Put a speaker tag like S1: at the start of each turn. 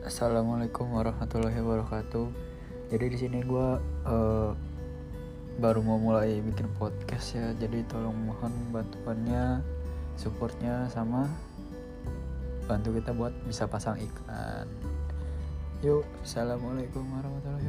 S1: Assalamualaikum warahmatullahi wabarakatuh. Jadi di sini gue uh, baru mau mulai bikin podcast ya. Jadi tolong mohon bantuannya, supportnya sama bantu kita buat bisa pasang iklan. Yuk, assalamualaikum warahmatullahi.